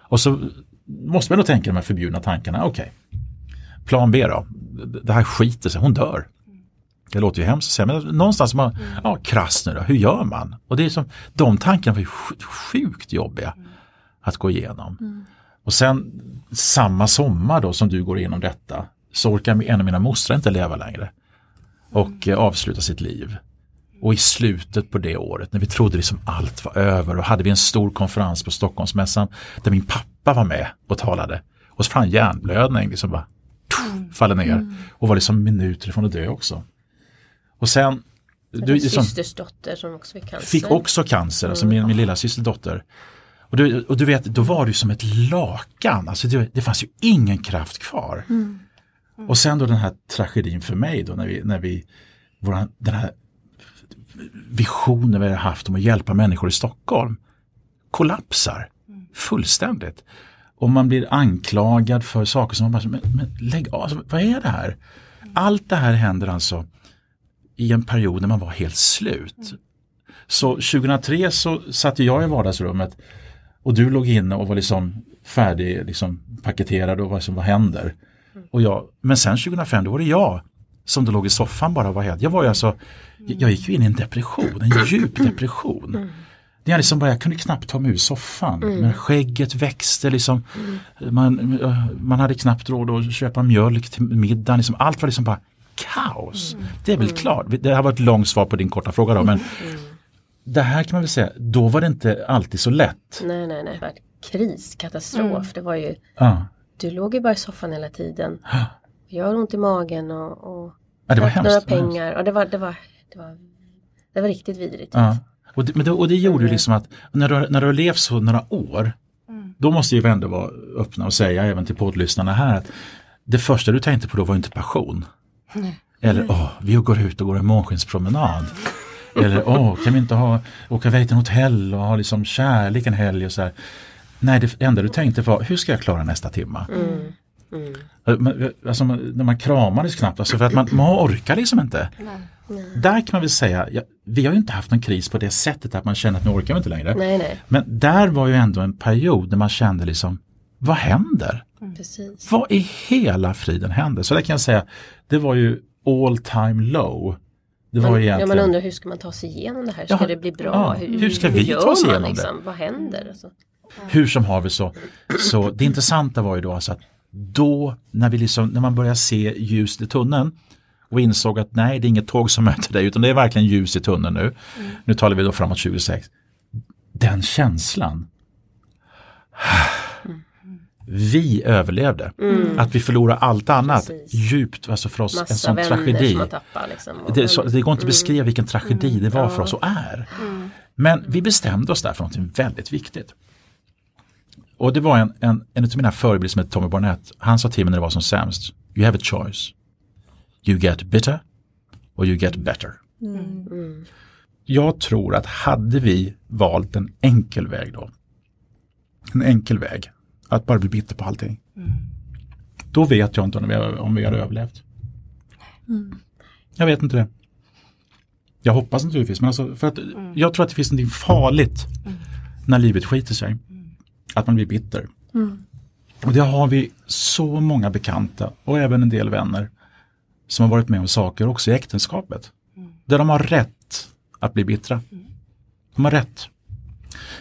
Och så måste man då tänka de här förbjudna tankarna, okej, okay. plan B då, det här skiter sig, hon dör. Det låter ju hemskt att säga men någonstans man, mm. ja krasst nu då, hur gör man? Och det är som, de tankarna var ju sjukt jobbiga mm. att gå igenom. Mm. Och sen samma sommar då som du går igenom detta så orkar en av mina mostrar inte leva längre och eh, avsluta sitt liv. Och i slutet på det året när vi trodde liksom allt var över och hade vi en stor konferens på Stockholmsmässan där min pappa var med och talade. Och så fann hjärnblödning liksom bara tuff, faller ner och var liksom minuter ifrån att dö också. Och sen du, som, systers dotter som också fick cancer. Fick också cancer, alltså min, min lilla systers dotter. Och du, och du vet, då var det som ett lakan, alltså det, det fanns ju ingen kraft kvar. Mm. Mm. Och sen då den här tragedin för mig då när vi, när vi våran, den här visionen vi har haft om att hjälpa människor i Stockholm kollapsar mm. fullständigt. Och man blir anklagad för saker som man bara, men, men lägg av, alltså, vad är det här? Allt det här händer alltså i en period när man var helt slut. Mm. Så 2003 så satt jag i vardagsrummet och du låg inne och var liksom färdig liksom paketerad och var liksom, vad händer? Mm. Och jag, men sen 2005 då var det jag som då låg i soffan bara var helt, jag var ju alltså, jag gick ju in i en depression, en djup depression. Mm. Det är liksom bara, jag kunde knappt ta mig ur soffan. Mm. Men skägget växte liksom. Mm. Man, man hade knappt råd att köpa mjölk till middagen. Liksom. Allt var liksom bara kaos. Mm. Det är väl mm. klart, det här var ett långt svar på din korta fråga då men mm. det här kan man väl säga, då var det inte alltid så lätt. Nej, nej, nej. Det var kris, katastrof. Mm. Det var ju, ah. du låg ju bara i soffan hela tiden. Ah. Jag har ont i magen och, och ja, det var hemskt, några pengar. Och det var, det var, det var, det var riktigt vidrigt. Ah. Och, det, men det, och det gjorde ju liksom att när du, när du har levt så några år mm. då måste vi ändå vara öppna och säga även till poddlyssnarna här att det första du tänkte på då var inte passion. Nej. Eller åh, vi går ut och går en månskinspromenad. Eller åh, kan vi inte ha, åka iväg till en hotell och ha liksom kärlek en helg och så här. Nej, det enda du tänkte var, hur ska jag klara nästa timma? Mm. Mm. Alltså, när man kramades knappt, alltså för att man, man orkar liksom inte. Nej. Där kan man väl säga, ja, vi har ju inte haft någon kris på det sättet att man känner att nu orkar vi inte längre. Nej, nej. Men där var ju ändå en period när man kände liksom, vad händer? Mm. Vad i hela friden händer? Så där kan jag säga, det var ju all time low. Det man, var egentligen... ja, man undrar hur ska man ta sig igenom det här? Ska ja, det bli bra? Ja, hur, hur, ska vi hur ta oss igenom man, liksom? det? Vad händer? Alltså? Hur som haver så, så det intressanta var ju då alltså att då när, vi liksom, när man börjar se ljus i tunneln och insåg att nej, det är inget tåg som möter dig utan det är verkligen ljus i tunneln nu. Mm. Nu talar vi då framåt 26. Den känslan. Vi överlevde. Mm. Att vi förlorar allt annat Precis. djupt, alltså för oss Massa en sån tragedi. Tappar, liksom. det, så, det, går inte att mm. beskriva vilken tragedi mm. det var för oss och är. Mm. Men vi bestämde oss där för något väldigt viktigt. Och det var en, en, en av mina förebilder som heter Tommy Barnett. Han sa till mig när det var som sämst. You have a choice. You get bitter or you get better. Mm. Jag tror att hade vi valt en enkel väg då. En enkel väg. Att bara bli bitter på allting. Mm. Då vet jag inte om vi, om vi har överlevt. Mm. Jag vet inte det. Jag hoppas naturligtvis, men alltså för att mm. jag tror att det finns något farligt mm. när livet skiter sig. Att man blir bitter. Mm. Och det har vi så många bekanta och även en del vänner som har varit med om saker också i äktenskapet. Mm. Där de har rätt att bli bittra. Mm. De har rätt.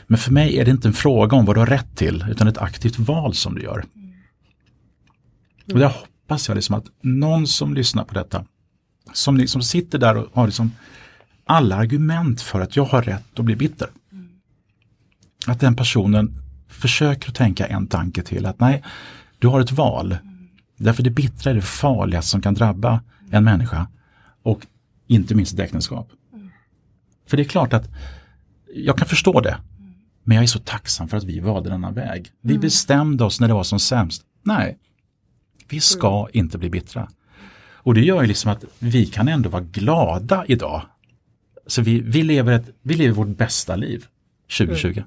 Men för mig är det inte en fråga om vad du har rätt till utan ett aktivt val som du gör. Mm. Och där hoppas jag liksom att någon som lyssnar på detta som liksom sitter där och har liksom alla argument för att jag har rätt att bli bitter. Mm. Att den personen försöker att tänka en tanke till att nej, du har ett val. Därför det bittra är det farligaste som kan drabba en människa och inte minst ett äktenskap. För det är klart att jag kan förstå det. Men jag är så tacksam för att vi valde denna väg. Vi mm. bestämde oss när det var som sämst. Nej, vi ska mm. inte bli bittra. Och det gör ju liksom att vi kan ändå vara glada idag. Så vi, vi, lever, ett, vi lever vårt bästa liv 2020. Mm.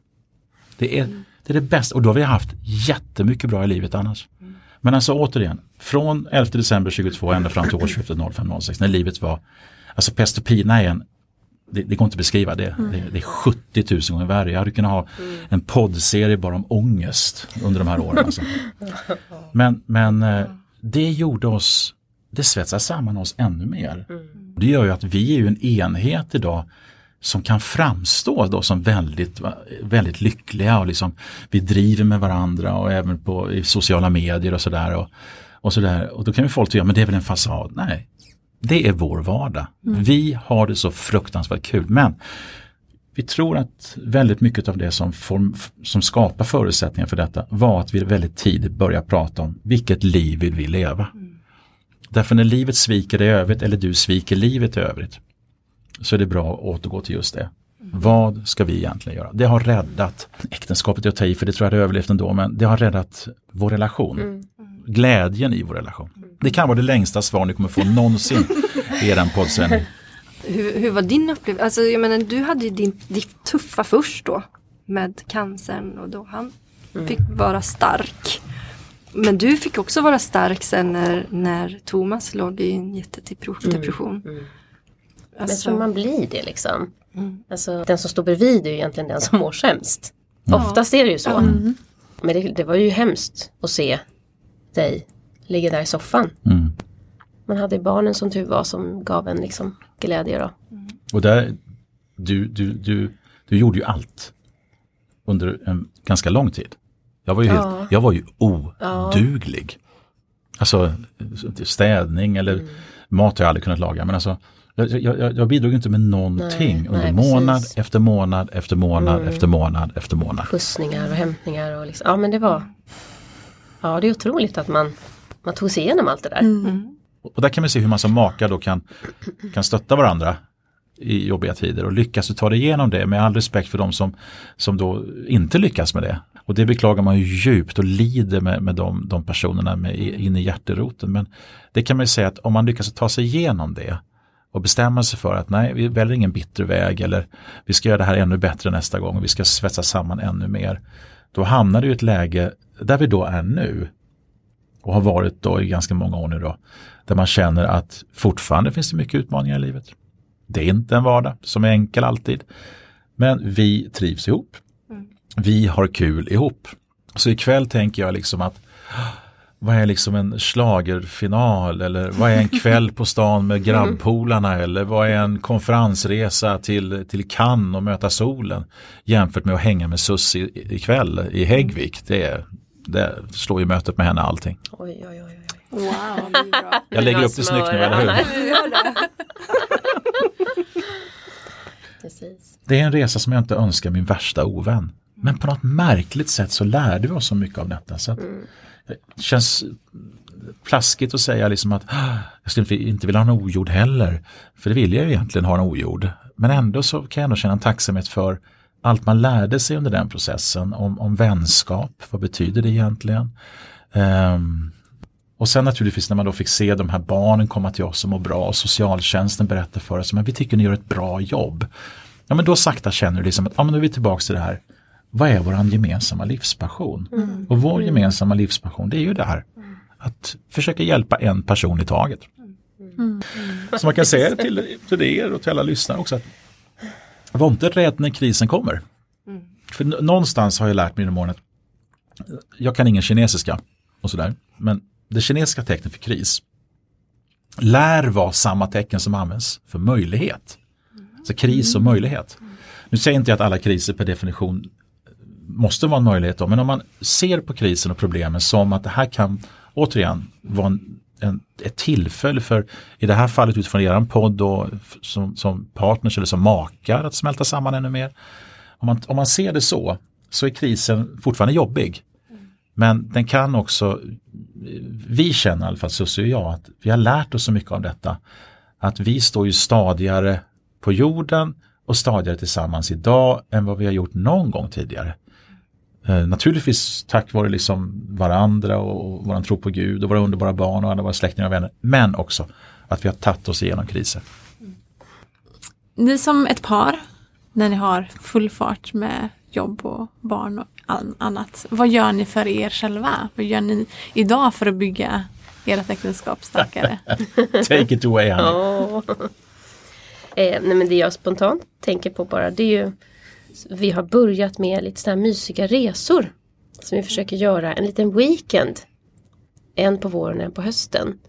Det är, det är det bästa och då har vi haft jättemycket bra i livet annars. Mm. Men alltså återigen, från 11 december 22 ända fram till årsskiftet 05-06 när livet var, alltså pest och pina är en det, det går inte att beskriva det. Mm. det. Det, är 70 000 gånger värre. Jag hade kunnat ha mm. en poddserie bara om ångest under de här åren. Alltså. Men, men eh, det gjorde oss, det svetsar samman oss ännu mer. Mm. Det gör ju att vi är ju en enhet idag som kan framstå då som väldigt, väldigt lyckliga och liksom vi driver med varandra och även på i sociala medier och sådär. Och, och, så och då kan ju folk tycka, men det är väl en fasad. Nej, det är vår vardag. Mm. Vi har det så fruktansvärt kul men vi tror att väldigt mycket av det som, form, som skapar förutsättningar för detta var att vi väldigt tidigt började prata om vilket liv vill vi leva. Mm. Därför när livet sviker dig i övrigt eller du sviker livet i övrigt så är det bra att återgå till just det. Vad ska vi egentligen göra? Det har räddat äktenskapet, jag tar i för det tror jag hade överlevt ändå, men det har räddat vår relation. Mm. Glädjen i vår relation. Det kan vara det längsta svar ni kommer få någonsin i er poddsändning. Hur, hur var din upplevelse? Alltså, jag menar, du hade ju din, ditt tuffa först då med cancern och då han mm. fick vara stark. Men du fick också vara stark sen när, när Thomas låg i en jättedepression. Mm. Mm. Alltså... Jag tror man blir det liksom. Mm. Alltså, den som står bredvid är ju egentligen den som mår sämst. Mm. Oftast är det ju så. Mm. Men det, det, var ju hemskt att se dig ligga där i soffan. Mm. Man hade barnen som tur var som gav en liksom glädje då. Och där, du, du, du, du gjorde ju allt under en ganska lång tid. Jag var ju, ja. helt, jag var ju oduglig. Ja. Alltså städning eller mm. mat har jag aldrig kunnat laga men alltså jag, jag, jag bidrog inte med någonting nej, under nej, månad efter månad efter månad mm. efter månad efter månad. Skjutsningar och hämtningar och liksom, ja men det var Ja det är otroligt att man, man tog sig igenom allt det där. Mm. mm. Och där kan man se hur man som makar då kan, kan stötta varandra i jobbiga tider och lyckas du ta dig igenom det med all respekt för de som, som då inte lyckas med det. Och det beklagar man ju djupt och lider med, med de, de personerna med, in i hjärteroten. Men det kan man ju säga att om man lyckas ta sig igenom det och bestämma sig för att nej, vi väljer ingen bitter väg eller vi ska göra det här ännu bättre nästa gång och vi ska svetsa samman ännu mer. Då hamnar du i ett läge där vi då är nu och har varit då i ganska många år nu då, där man känner att fortfarande finns det mycket utmaningar i livet. Det är inte en vardag som är enkel alltid, men vi trivs ihop. Mm. Vi har kul ihop. Så ikväll tänker jag liksom att vad är liksom en slagerfinal eller vad är en kväll på stan med grabbpolarna eller vad är en konferensresa till, till Cannes och möta solen jämfört med att hänga med Sussi ikväll i Häggvik. Det är, det slår ju mötet med henne allting. Oj, oj, oj. oj. Wow, det är bra. Jag lägger upp det snyggt nu, eller hur? Det. Precis. Det är en resa som jag inte önskar min värsta ovän. Men på något märkligt sätt så lärde vi oss så mycket av detta. Så att Det känns plaskigt att säga liksom att "Ah, jag skulle inte vilja ha en ogjord heller. För det vill jag ju egentligen ha en ogjord. Men ändå så kan jag ändå känna en tacksamhet för allt man lärde sig under den processen. Om, om vänskap, vad betyder det egentligen? Ehm, och sen naturligtvis när man då fick se de här barnen komma till oss och må bra och socialtjänsten berättar för oss att vi tycker ni gör ett bra jobb. Ja men då sakta känner du liksom att ja, men nu är vi tillbaka till det här. Vad är vår gemensamma livspassion? Och vår gemensamma livspassion det är ju det här. Att försöka hjälpa en person i taget. Så man kan säga till, till er och till alla lyssnare också att var inte rädd när krisen kommer. För n- någonstans har jag lärt mig genom åren att jag kan ingen kinesiska och sådär. Men det kinesiska tecknet för kris lär vara samma tecken som används för möjlighet. Så kris och möjlighet. Nu säger inte jag att alla kriser per definition måste vara en möjlighet då, men om man ser på krisen och problemen som att det här kan återigen vara en, en, ett tillfälle för, i det här fallet utifrån er podd och som, som partners eller som makar att smälta samman ännu mer. Om man, om man ser det så, så är krisen fortfarande jobbig. Men den kan också, vi känner i alla fall, Susie och jag, att vi har lärt oss så mycket av detta. Att vi står ju stadigare på jorden och stadigare tillsammans idag än vad vi har gjort någon gång tidigare. Eh, naturligtvis tack vare liksom varandra och, och våran tro på Gud och våra underbara barn och alla våra släktingar och vänner. Men också att vi har tagit oss igenom kriser. Ni som ett par, när ni har full fart med jobb och barn och an- annat. Vad gör ni för er själva? Vad gör ni idag för att bygga ert äktenskap starkare? Take it away Hanni. Åh. Eh, nej men det jag spontant tänker på bara det är ju Vi har börjat med lite sådana här mysiga resor. Som vi försöker göra en liten weekend. En på våren och en på hösten.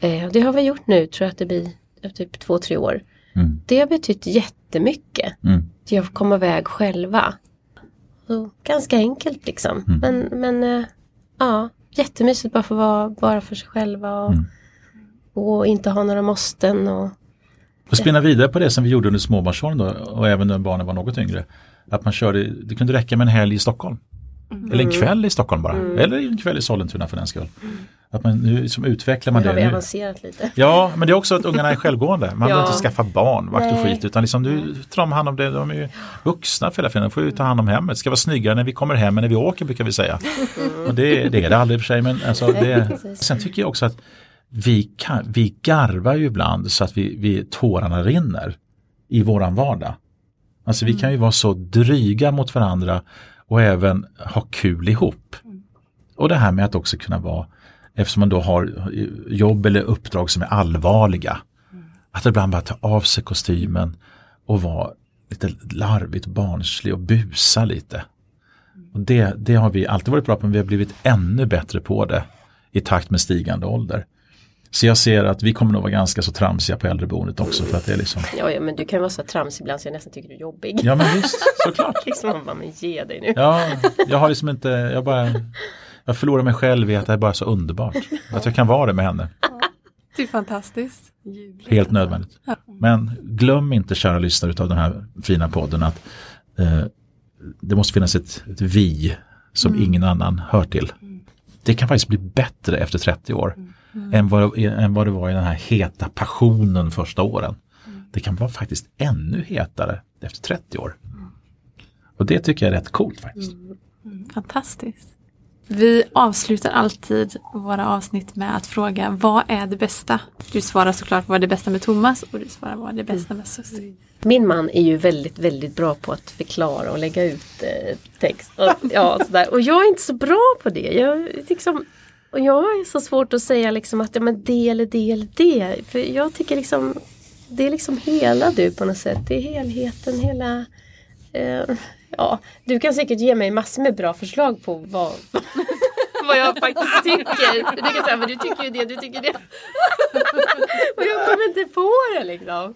Eh, det har vi gjort nu tror jag att det blir eh, typ två, tre år. Mm. Det har betytt jättemycket. Mm. Att komma iväg själva. Så, ganska enkelt liksom. Mm. Men, men eh, ja, jättemysigt bara få vara bara för sig själva. Och, Mm. och inte ha några måsten. Och, Och spinna vidare på det som vi gjorde under småbarnsåren då, och även när barnen var något yngre. Att man körde, det kunde räcka med en helg i Stockholm. Eller en kväll i Stockholm bara. Eller en kväll i Sollentuna för den skull. Att man nu liksom utvecklar man nu har vi det. Nu. avancerat lite. Ja, men det är också att ungarna är självgående. Man behöver Ja. inte skaffa barn, vakt och skit. Utan liksom du tar hand om det. De är ju vuxna för hela tiden. De får ju ta hand om hemmet. Det ska vara snyggare när vi kommer hem än när vi åker brukar vi säga. Och det, det är det aldrig i och för sig. Men alltså det, sen tycker jag också att vi, kan, vi garvar ju ibland så att vi, vi tårarna rinner i våran vardag. Alltså vi kan ju vara så dryga mot varandra och även ha kul ihop. Och det här med att också kunna vara, eftersom man då har jobb eller uppdrag som är allvarliga, att ibland bara ta av sig kostymen och vara lite larvigt barnslig och busa lite. Och det, det har vi alltid varit bra på, men vi har blivit ännu bättre på det i takt med stigande ålder. Så jag ser att vi kommer nog vara ganska så tramsiga på äldreboendet också för att det är liksom, Ja, ja, men du kan vara så trams ibland så jag nästan tycker du är jobbig. ja men visst, såklart. liksom man bara, men ge dig nu. Ja, jag har liksom inte, jag bara, jag förlorar mig själv i att det är bara så underbart. Att jag kan vara det med henne. Det är fantastiskt. Helt nödvändigt. Men glöm inte kära lyssnare av den här fina podden att eh, det måste finnas ett, ett vi som ingen annan hör till. Det kan faktiskt bli bättre efter 30 år än, vad, än vad det var i den här heta passionen första åren. Det kan vara faktiskt ännu hetare efter 30 år. Och det tycker jag är rätt coolt faktiskt. Fantastiskt. Vi avslutar alltid våra avsnitt med att fråga vad är det bästa? Du svarar såklart vad är det bästa med Thomas och du svarar vad är det bästa med Susie. Min man är ju väldigt, väldigt bra på att förklara och lägga ut eh, text. Och, ja, sådär. och jag är inte så bra på det. Jag, liksom, och jag har så svårt att säga liksom att ja, men det eller det eller det. För jag tycker liksom det är liksom hela du på något sätt. Det är helheten, hela eh, Ja, du kan säkert ge mig massor med bra förslag på vad, vad jag faktiskt tycker. Du kan säga, men du tycker ju det, du tycker det. och jag kommer inte på det liksom.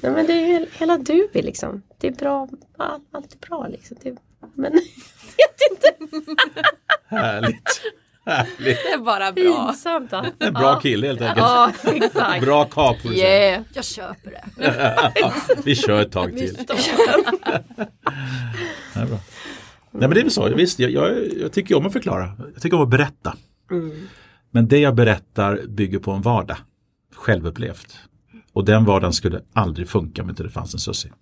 Nej men det är ju hela du liksom. Det är bra, allt är bra liksom. Det, men vet inte. Härligt. Härligt. Det är bara bra. Pinsamt va? En bra kille helt enkelt. Ja, exakt. Bra kap får. Yeah. Jag köper det. Vi kör ett tag till. Det är bra. Nej men det är väl så, visst jag, jag, jag tycker om att förklara. Jag tycker om att berätta. Men det jag berättar bygger på en vardag. Självupplevt. Och den vardagen skulle aldrig funka om inte det fanns en Susie.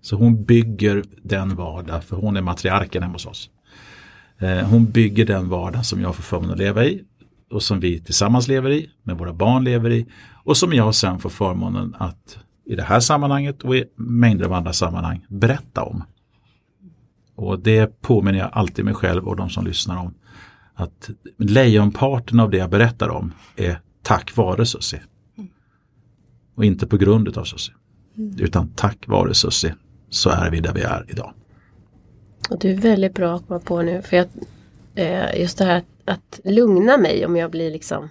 Så hon bygger den vardag, för hon är matriarken hemma hos oss. Eh, hon bygger den vardag som jag får förmånen att leva i och som vi tillsammans lever i, med våra barn lever i och som jag sen får förmånen att i det här sammanhanget och i mängder av andra sammanhang berätta om. Och det påminner jag alltid mig själv och de som lyssnar om. Att lejonparten av det jag berättar om är tack vare Sussie. Och inte på grund av Sussie, Utan tack vare Sussie så är vi där vi är idag. Och du är väldigt bra att komma på nu. För jag, eh, just det här att, att lugna mig om jag blir liksom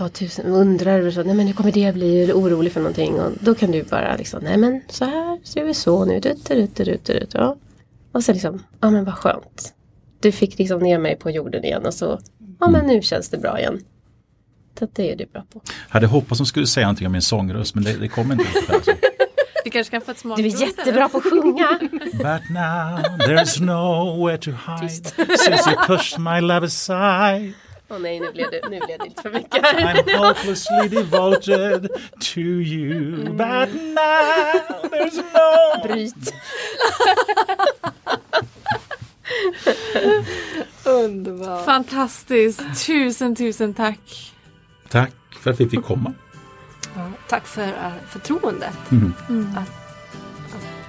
har tusen, undrar och så, nej men hur kommer det bli, eller orolig för någonting. Och då kan du bara liksom, nej men så här, ser vi så nu, dut, dut, dut, dut, ja. Och sen liksom, ja men vad skönt. Du fick liksom ner mig på jorden igen och så, ja men nu känns det bra igen. Så det är du bra på. Jag Hade hoppats att hon skulle säga någonting om min sångröst men det, det kom inte Upp, här. Alltså. Du kanske kan få ett Du smakprov är jättebra på att sjunga. But now there's nowhere to hide since you pushed my love aside. Åh nej, nu blev, det, nu blev det lite för mycket. I'm hopelessly devoted to you. But now there's no... Bryt. Underbart. Fantastiskt. Tusen, tusen tack. Tack för att vi fick komma. Ja, tack för uh, förtroendet Mm. att,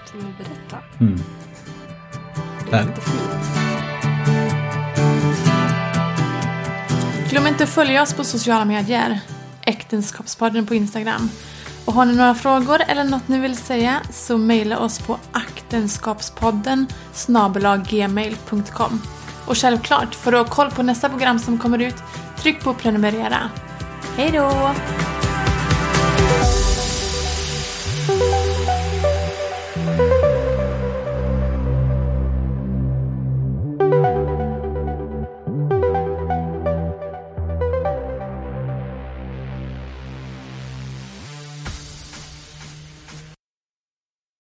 att ni berättar. Mm. Det är. Glöm inte att följa oss på sociala medier. Äktenskapspodden på Instagram. Och har ni några frågor eller något ni vill säga så mejla oss på aktenskapspodden snabelaggmail.com. Och självklart, för att ha koll på nästa program som kommer ut, tryck på prenumerera. Hej då!